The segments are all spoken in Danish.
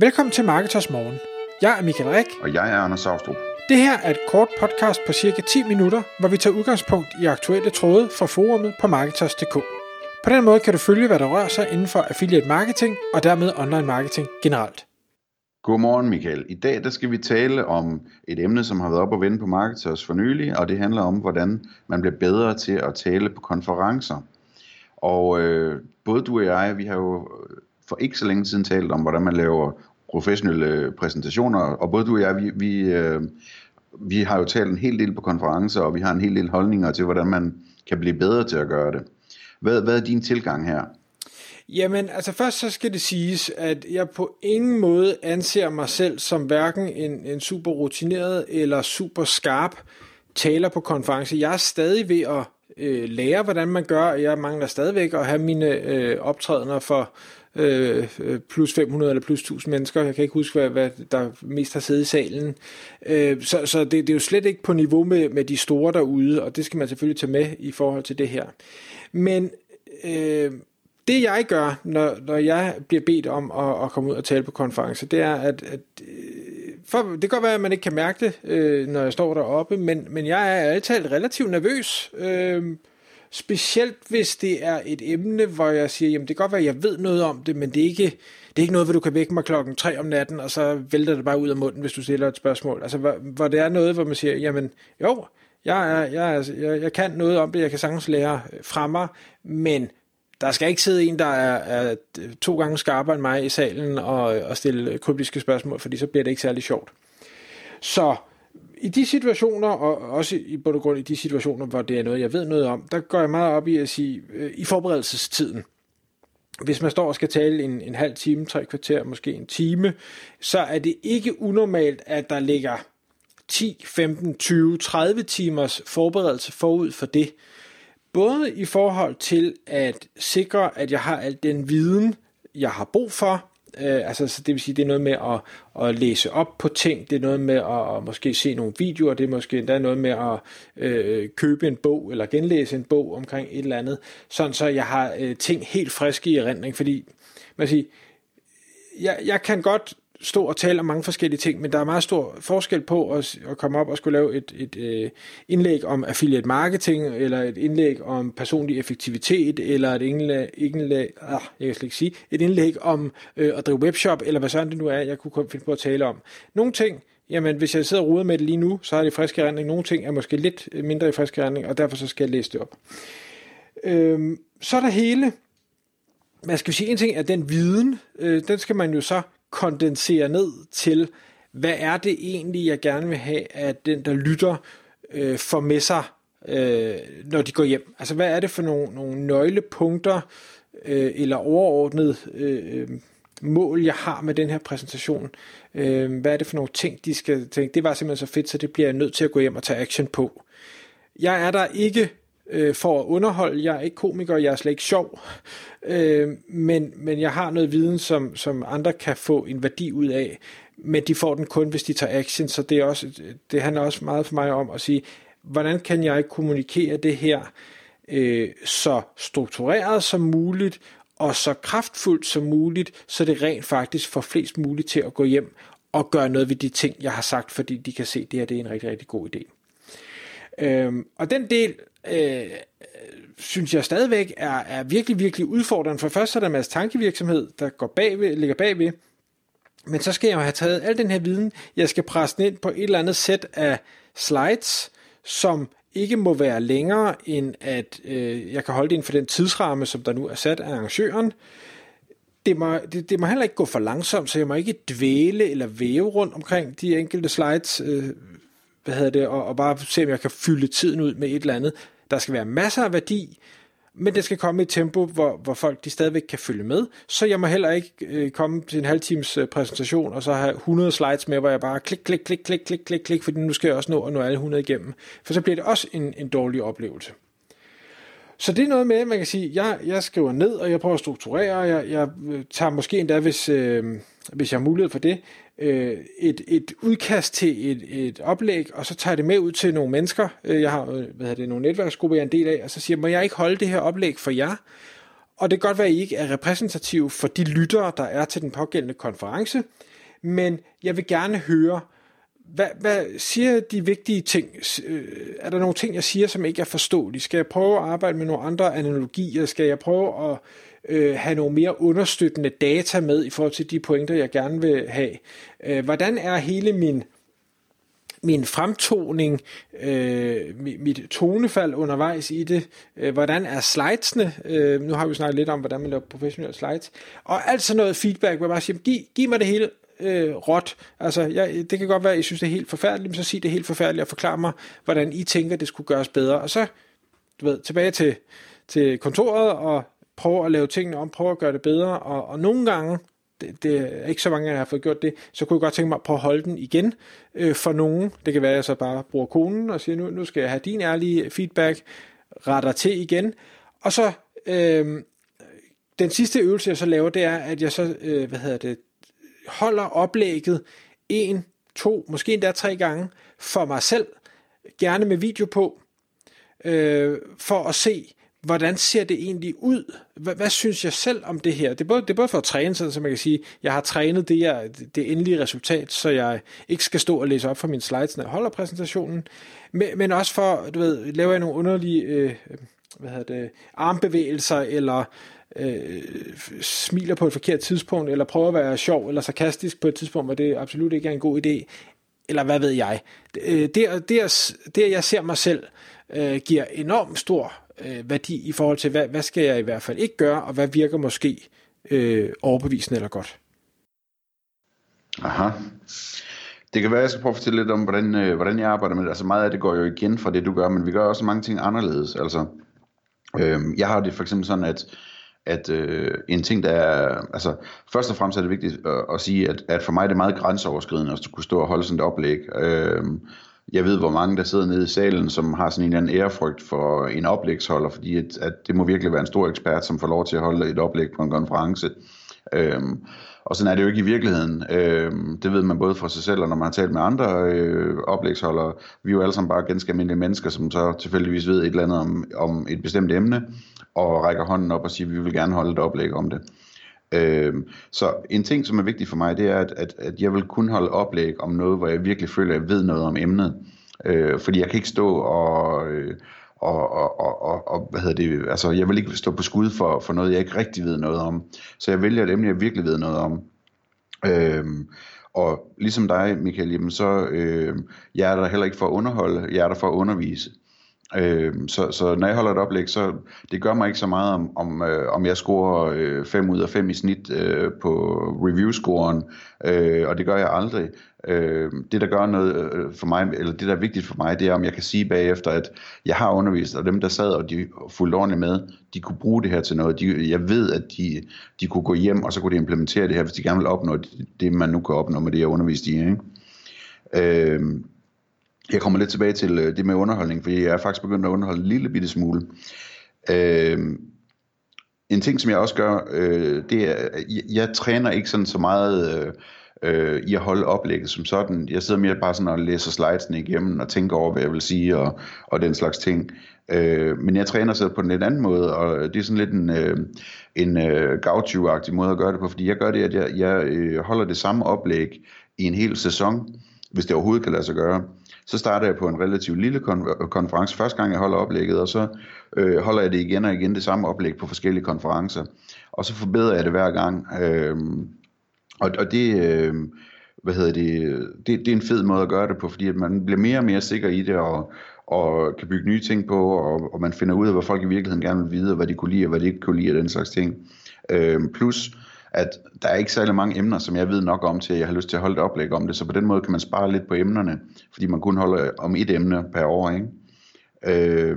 Velkommen til Marketers Morgen. Jeg er Michael Rik. Og jeg er Anders Saustrup. Det her er et kort podcast på cirka 10 minutter, hvor vi tager udgangspunkt i aktuelle tråde fra forumet på Marketers.dk. På den måde kan du følge, hvad der rører sig inden for affiliate marketing og dermed online marketing generelt. Godmorgen Michael. I dag der skal vi tale om et emne, som har været op og vende på Marketers for nylig, og det handler om, hvordan man bliver bedre til at tale på konferencer. Og øh, både du og jeg, vi har jo for ikke så længe siden talt om, hvordan man laver professionelle præsentationer, og både du og jeg, vi, vi, øh, vi har jo talt en hel del på konferencer, og vi har en hel del holdninger til, hvordan man kan blive bedre til at gøre det. Hvad, hvad er din tilgang her? Jamen, altså først så skal det siges, at jeg på ingen måde anser mig selv som hverken en, en super rutineret eller super skarp taler på konference. Jeg er stadig ved at øh, lære, hvordan man gør, og jeg mangler stadigvæk at have mine øh, optrædener for Øh, øh, plus 500 eller plus 1000 mennesker. Jeg kan ikke huske, hvad, hvad der mest har siddet i salen. Øh, så så det, det er jo slet ikke på niveau med, med de store derude, og det skal man selvfølgelig tage med i forhold til det her. Men øh, det jeg gør, når, når jeg bliver bedt om at, at komme ud og tale på konference, det er, at, at øh, for, det kan godt være, at man ikke kan mærke det, øh, når jeg står deroppe, men, men jeg er altid relativt nervøs. Øh, Specielt hvis det er et emne, hvor jeg siger, jamen det kan godt være, at jeg ved noget om det, men det er ikke, det er ikke noget, hvor du kan vække mig klokken 3 om natten, og så vælter det bare ud af munden, hvis du stiller et spørgsmål. Altså hvor, hvor det er noget, hvor man siger, jamen jo, jeg, er, jeg, er, jeg, jeg kan noget om det, jeg kan sagtens lære øh, fra mig, men der skal ikke sidde en, der er, er to gange skarpere end mig i salen og, og stille kryptiske spørgsmål, fordi så bliver det ikke særlig sjovt. Så i de situationer, og også i bund og grund i de situationer, hvor det er noget, jeg ved noget om, der går jeg meget op i at sige, øh, i forberedelsestiden, hvis man står og skal tale en, en halv time, tre kvarter, måske en time, så er det ikke unormalt, at der ligger 10, 15, 20, 30 timers forberedelse forud for det. Både i forhold til at sikre, at jeg har al den viden, jeg har brug for, Øh, altså, så det vil sige, det er noget med at, at læse op på ting, det er noget med at, at måske se nogle videoer, det er måske endda noget med at øh, købe en bog eller genlæse en bog omkring et eller andet, sådan så jeg har øh, ting helt friske i erindring, fordi man siger, jeg, jeg kan godt stå og tale om mange forskellige ting, men der er meget stor forskel på at, at komme op og skulle lave et, et, øh, indlæg om affiliate marketing, eller et indlæg om personlig effektivitet, eller et indlæg, indlæg ah, jeg kan slet ikke sige, et indlæg om øh, at drive webshop, eller hvad sådan det nu er, jeg kunne finde på at tale om. Nogle ting, jamen hvis jeg sidder og ruder med det lige nu, så er det frisk erindring. Nogle ting er måske lidt øh, mindre i frisk erindring, og derfor så skal jeg læse det op. Øhm, så er der hele, man skal sige en ting, at den viden, øh, den skal man jo så kondensere ned til, hvad er det egentlig, jeg gerne vil have, at den, der lytter, øh, får med sig, øh, når de går hjem. Altså, hvad er det for nogle, nogle nøglepunkter øh, eller overordnet øh, mål, jeg har med den her præsentation? Øh, hvad er det for nogle ting, de skal tænke? Det var simpelthen så fedt, så det bliver jeg nødt til at gå hjem og tage action på. Jeg er der ikke øh, for at underholde. Jeg er ikke komiker, jeg er slet ikke sjov, øh, men, men jeg har noget viden, som, som andre kan få en værdi ud af, men de får den kun, hvis de tager action, så det, er også, det handler også meget for mig om at sige, hvordan kan jeg kommunikere det her øh, så struktureret som muligt, og så kraftfuldt som muligt, så det rent faktisk får flest muligt til at gå hjem og gøre noget ved de ting, jeg har sagt, fordi de kan se, at det her det er en rigtig, rigtig god idé. Øhm, og den del øh, synes jeg stadigvæk er, er virkelig, virkelig udfordrende. For først så er der en masse tankevirksomhed, der går bagved, ligger bagved, men så skal jeg jo have taget al den her viden, jeg skal presse den ind på et eller andet sæt af slides, som ikke må være længere end at øh, jeg kan holde det inden for den tidsramme, som der nu er sat af arrangøren. Det må, det, det må heller ikke gå for langsomt, så jeg må ikke dvæle eller væve rundt omkring de enkelte slides. Øh, hvad hedder det, og, og bare se, om jeg kan fylde tiden ud med et eller andet. Der skal være masser af værdi, men det skal komme i et tempo, hvor, hvor folk de stadigvæk kan følge med, så jeg må heller ikke øh, komme til en halv times øh, præsentation, og så have 100 slides med, hvor jeg bare klik, klik, klik, klik, klik, klik, klik, fordi nu skal jeg også nå at nå alle 100 igennem. For så bliver det også en, en dårlig oplevelse. Så det er noget med, man kan sige, jeg, jeg skriver ned, og jeg prøver at strukturere, og jeg, jeg øh, tager måske endda, hvis, øh, hvis jeg har mulighed for det, øh, et, et udkast til et, et oplæg, og så tager jeg det med ud til nogle mennesker. Øh, jeg har øh, hvad hvad det, nogle netværksgrupper, jeg er en del af, og så siger jeg, må jeg ikke holde det her oplæg for jer? og det kan godt være, at I ikke er repræsentativ for de lyttere, der er til den pågældende konference, men jeg vil gerne høre, hvad, hvad siger de vigtige ting? Øh, er der nogle ting, jeg siger, som ikke er forståelige? Skal jeg prøve at arbejde med nogle andre analogier? Skal jeg prøve at øh, have nogle mere understøttende data med i forhold til de pointer, jeg gerne vil have? Øh, hvordan er hele min min fremtoning, øh, mit tonefald undervejs i det, øh, hvordan er slidesene, øh, nu har vi snakket lidt om, hvordan man laver professionelle slides, og alt sådan noget feedback, hvor jeg bare siger, giv, giv mig det hele øh, råt, altså jeg, det kan godt være, at I synes, det er helt forfærdeligt, men så sig det helt forfærdeligt og forklar mig, hvordan I tænker, det skulle gøres bedre, og så, du ved, tilbage til, til kontoret, og prøve at lave tingene om, prøve at gøre det bedre, og, og nogle gange, det, det er ikke så mange, jeg har fået gjort det, så kunne jeg godt tænke mig at prøve at holde den igen øh, for nogen. Det kan være, at jeg så bare bruger konen og siger, nu, nu skal jeg have din ærlige feedback, retter til igen. Og så øh, den sidste øvelse, jeg så laver, det er, at jeg så, øh, hvad hedder det, holder oplægget en, to, måske endda tre gange for mig selv, gerne med video på, øh, for at se, hvordan ser det egentlig ud? Hvad, hvad synes jeg selv om det her? Det er både, det er både for at træne, så man kan sige, jeg har trænet det, jeg, det endelige resultat, så jeg ikke skal stå og læse op for mine slides, når jeg holder præsentationen, men, men også for, du ved, laver jeg nogle underlige øh, hvad hedder det, armbevægelser, eller øh, smiler på et forkert tidspunkt, eller prøver at være sjov eller sarkastisk på et tidspunkt, hvor det absolut ikke er en god idé, eller hvad ved jeg. Det, øh, det, det, det jeg ser mig selv, øh, giver enormt stor øh, værdi i forhold til, hvad, hvad skal jeg i hvert fald ikke gøre, og hvad virker måske øh, overbevisende eller godt. Aha. Det kan være, at jeg skal prøve at fortælle lidt om, hvordan, øh, hvordan jeg arbejder med det. Altså meget af det går jo igen fra det, du gør, men vi gør også mange ting anderledes. Altså, øh, jeg har det for eksempel sådan, at at øh, en ting, der er, altså først og fremmest er det vigtigt at, at sige, at, at for mig er det meget grænseoverskridende at kunne stå og holde sådan et oplæg. Øh, jeg ved, hvor mange der sidder nede i salen, som har sådan en eller anden ærefrygt for en oplægsholder, fordi at, at det må virkelig være en stor ekspert, som får lov til at holde et oplæg på en konference. Øhm, og sådan er det jo ikke i virkeligheden. Øhm, det ved man både fra sig selv, og når man har talt med andre øh, oplægsholdere. Vi er jo alle sammen bare ganske almindelige mennesker, som så tilfældigvis ved et eller andet om, om et bestemt emne, og rækker hånden op og siger, at vi vil gerne holde et oplæg om det. Øhm, så en ting, som er vigtig for mig, det er, at, at, at jeg vil kun holde oplæg om noget, hvor jeg virkelig føler, at jeg ved noget om emnet. Øh, fordi jeg kan ikke stå og... Øh, og, og, og, og, og hvad hedder det, altså jeg vil ikke stå på skud for, for noget, jeg ikke rigtig ved noget om. Så jeg vælger et emne, jeg virkelig ved noget om. Øhm, og ligesom dig, Michael, jamen så øh, jeg er der heller ikke for at underholde, jeg er der for at undervise. Øh, så, så når jeg holder et oplæg, så det gør mig ikke så meget om, om, øh, om jeg scorer 5 øh, ud af 5 i snit øh, på review-scoren, øh, og det gør jeg aldrig. Øh, det der gør noget øh, for mig, eller det der er vigtigt for mig, det er om jeg kan sige bagefter, at jeg har undervist, og dem der sad og de fulgte ordentligt med, de kunne bruge det her til noget. De, jeg ved, at de, de kunne gå hjem, og så kunne de implementere det her, hvis de gerne vil opnå det, det man nu kan opnå med det, jeg undervist i. Ikke? Øh, jeg kommer lidt tilbage til øh, det med underholdning, fordi jeg er faktisk begyndt at underholde en lille bitte smule. Øh, en ting, som jeg også gør, øh, det er, jeg, jeg træner ikke sådan så meget øh, øh, i at holde oplægget som sådan. Jeg sidder mere bare sådan og læser slidesene igennem og tænker over, hvad jeg vil sige og, og den slags ting. Øh, men jeg træner så på en lidt anden måde, og det er sådan lidt en, øh, en øh, gaucho måde at gøre det på, fordi jeg gør det, at jeg, jeg øh, holder det samme oplæg i en hel sæson, hvis det overhovedet kan lade sig gøre. Så starter jeg på en relativt lille kon- konference første gang, jeg holder oplægget, og så øh, holder jeg det igen og igen, det samme oplæg på forskellige konferencer. Og så forbedrer jeg det hver gang. Øh, og, og det, øh, hvad hedder det, det, det er en fed måde at gøre det på, fordi at man bliver mere og mere sikker i det, og, og kan bygge nye ting på, og, og man finder ud af, hvad folk i virkeligheden gerne vil vide, og hvad de kunne lide, og hvad de ikke kunne lide, og den slags ting. Øh, plus, at der er ikke særlig mange emner, som jeg ved nok om til, at jeg har lyst til at holde et oplæg om det, så på den måde kan man spare lidt på emnerne, fordi man kun holder om et emne per år, ikke? Øh,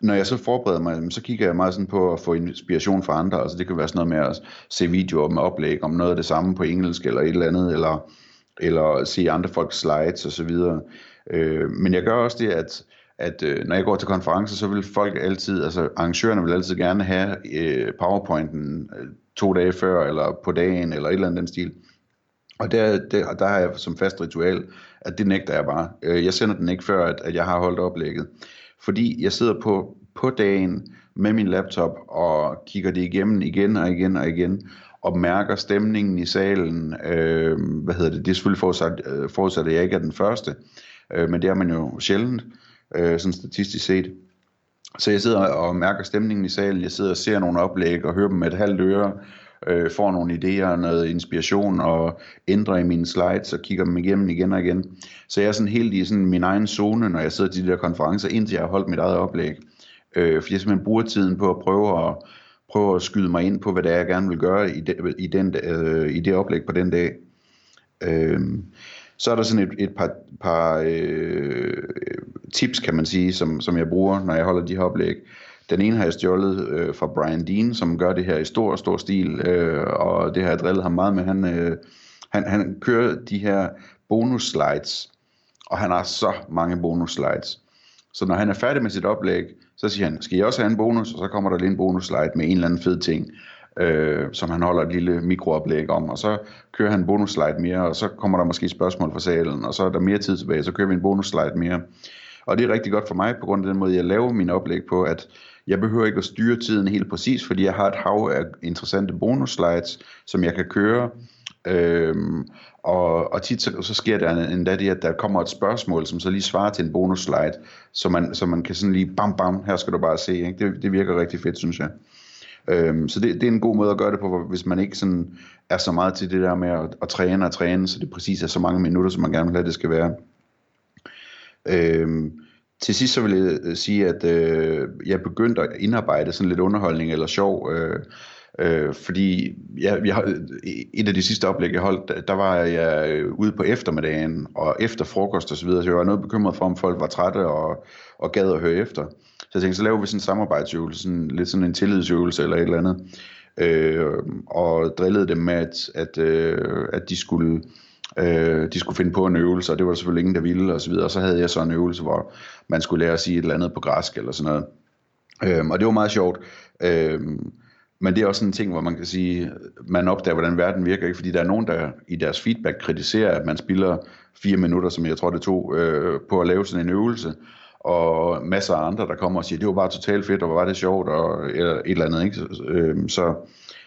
når jeg så forbereder mig, så kigger jeg meget sådan på at få inspiration fra andre, altså det kan være sådan noget med at se videoer med oplæg om noget af det samme på engelsk eller et eller andet, eller, eller se andre folks slides osv. Øh, men jeg gør også det, at at øh, når jeg går til konferencer, så vil folk altid, altså arrangørerne vil altid gerne have øh, powerpointen øh, to dage før, eller på dagen, eller et eller andet den stil. Og der, der, der har jeg som fast ritual, at det nægter jeg bare. Øh, jeg sender den ikke før, at, at jeg har holdt oplægget. Fordi jeg sidder på på dagen med min laptop og kigger det igennem igen og igen og igen og mærker stemningen i salen. Øh, hvad hedder det? Det er selvfølgelig forudsat, øh, forudsat, at jeg ikke er den første, øh, men det er man jo sjældent, øh, sådan statistisk set. Så jeg sidder og mærker stemningen i salen, jeg sidder og ser nogle oplæg og hører dem med et halvt øre, øh, får nogle idéer og noget inspiration og ændrer i mine slides og kigger dem igennem igen og igen. Så jeg er sådan helt i sådan min egen zone, når jeg sidder til de der konferencer, indtil jeg har holdt mit eget oplæg. Øh, fordi jeg simpelthen bruger tiden på at prøve at, prøve at skyde mig ind på, hvad det er, jeg gerne vil gøre i, de, i, den, øh, i det oplæg på den dag. Øh, så er der sådan et, et par, par øh, tips, kan man sige, som, som jeg bruger, når jeg holder de her oplæg. Den ene har jeg stjålet øh, fra Brian Dean, som gør det her i stor, stor stil, øh, og det har jeg drillet ham meget med. Han, øh, han, han kører de her bonus slides, og han har så mange bonus slides. Så når han er færdig med sit oplæg, så siger han, skal jeg også have en bonus? Og så kommer der lige en bonus slide med en eller anden fed ting, øh, som han holder et lille mikrooplæg om. Og så kører han en bonus slide mere, og så kommer der måske spørgsmål fra salen, og så er der mere tid tilbage, så kører vi en bonus slide mere. Og det er rigtig godt for mig, på grund af den måde, jeg laver mine oplæg på, at jeg behøver ikke at styre tiden helt præcis, fordi jeg har et hav af interessante bonus slides, som jeg kan køre. Øhm, og, og tit så, så sker der endda det, at der kommer et spørgsmål, som så lige svarer til en bonus slide, så man, så man kan sådan lige bam bam, her skal du bare se. Ikke? Det, det virker rigtig fedt, synes jeg. Øhm, så det, det er en god måde at gøre det på, hvis man ikke sådan er så meget til det der med at, at træne og træne, så det præcis er så mange minutter, som man gerne vil have, det skal være. Øhm, til sidst så vil jeg øh, sige, at øh, jeg begyndte at indarbejde sådan lidt underholdning eller sjov, øh, øh, fordi jeg, jeg, øh, et af de sidste oplæg, jeg holdt, der var jeg øh, ude på eftermiddagen og efter frokost og så videre, så jeg var noget bekymret for, om folk var trætte og, og gad at høre efter. Så jeg tænkte, så laver vi sådan en samarbejdsøvelse, sådan, lidt sådan en tillidsøvelse eller et eller andet, øh, og drillede dem med, at, at, øh, at de skulle Øh, Øh, de skulle finde på en øvelse, og det var der selvfølgelig ingen, der ville, og så videre. Og så havde jeg så en øvelse, hvor man skulle lære at sige et eller andet på græsk, eller sådan noget. Øh, og det var meget sjovt. Øh, men det er også sådan en ting, hvor man kan sige, man opdager, hvordan verden virker, ikke? fordi der er nogen, der i deres feedback kritiserer, at man spilder fire minutter, som jeg tror det tog, øh, på at lave sådan en øvelse, og masser af andre, der kommer og siger, det var bare totalt fedt, og hvor var det sjovt, og eller et eller andet. Ikke? Øh, så øhm,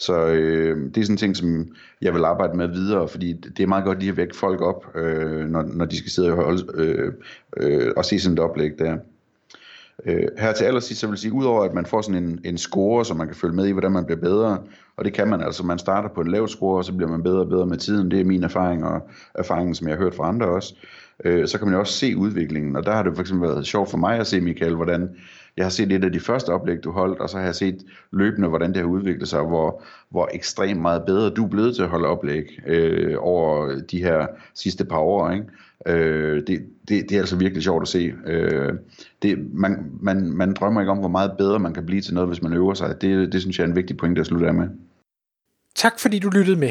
så øh, det er sådan en ting, som jeg vil arbejde med videre, fordi det er meget godt lige at vække folk op, øh, når, når de skal sidde og, holde, øh, øh, og se sådan et oplæg der. Øh, her til allersidst, så vil jeg sige, udover at man får sådan en, en score, så man kan følge med i, hvordan man bliver bedre, og det kan man altså, man starter på en lav score, og så bliver man bedre og bedre med tiden, det er min erfaring, og erfaringen, som jeg har hørt fra andre også, øh, så kan man jo også se udviklingen, og der har det for eksempel været sjovt for mig at se, Michael, hvordan jeg har set et af de første oplæg, du holdt, og så har jeg set løbende, hvordan det har udviklet sig, hvor, hvor ekstremt meget bedre du er blevet til at holde oplæg øh, over de her sidste par år. Ikke? Øh, det, det, det er altså virkelig sjovt at se. Øh, det, man, man, man drømmer ikke om, hvor meget bedre man kan blive til noget, hvis man øver sig. Det, det synes jeg er en vigtig point at slutte af med. Tak fordi du lyttede med.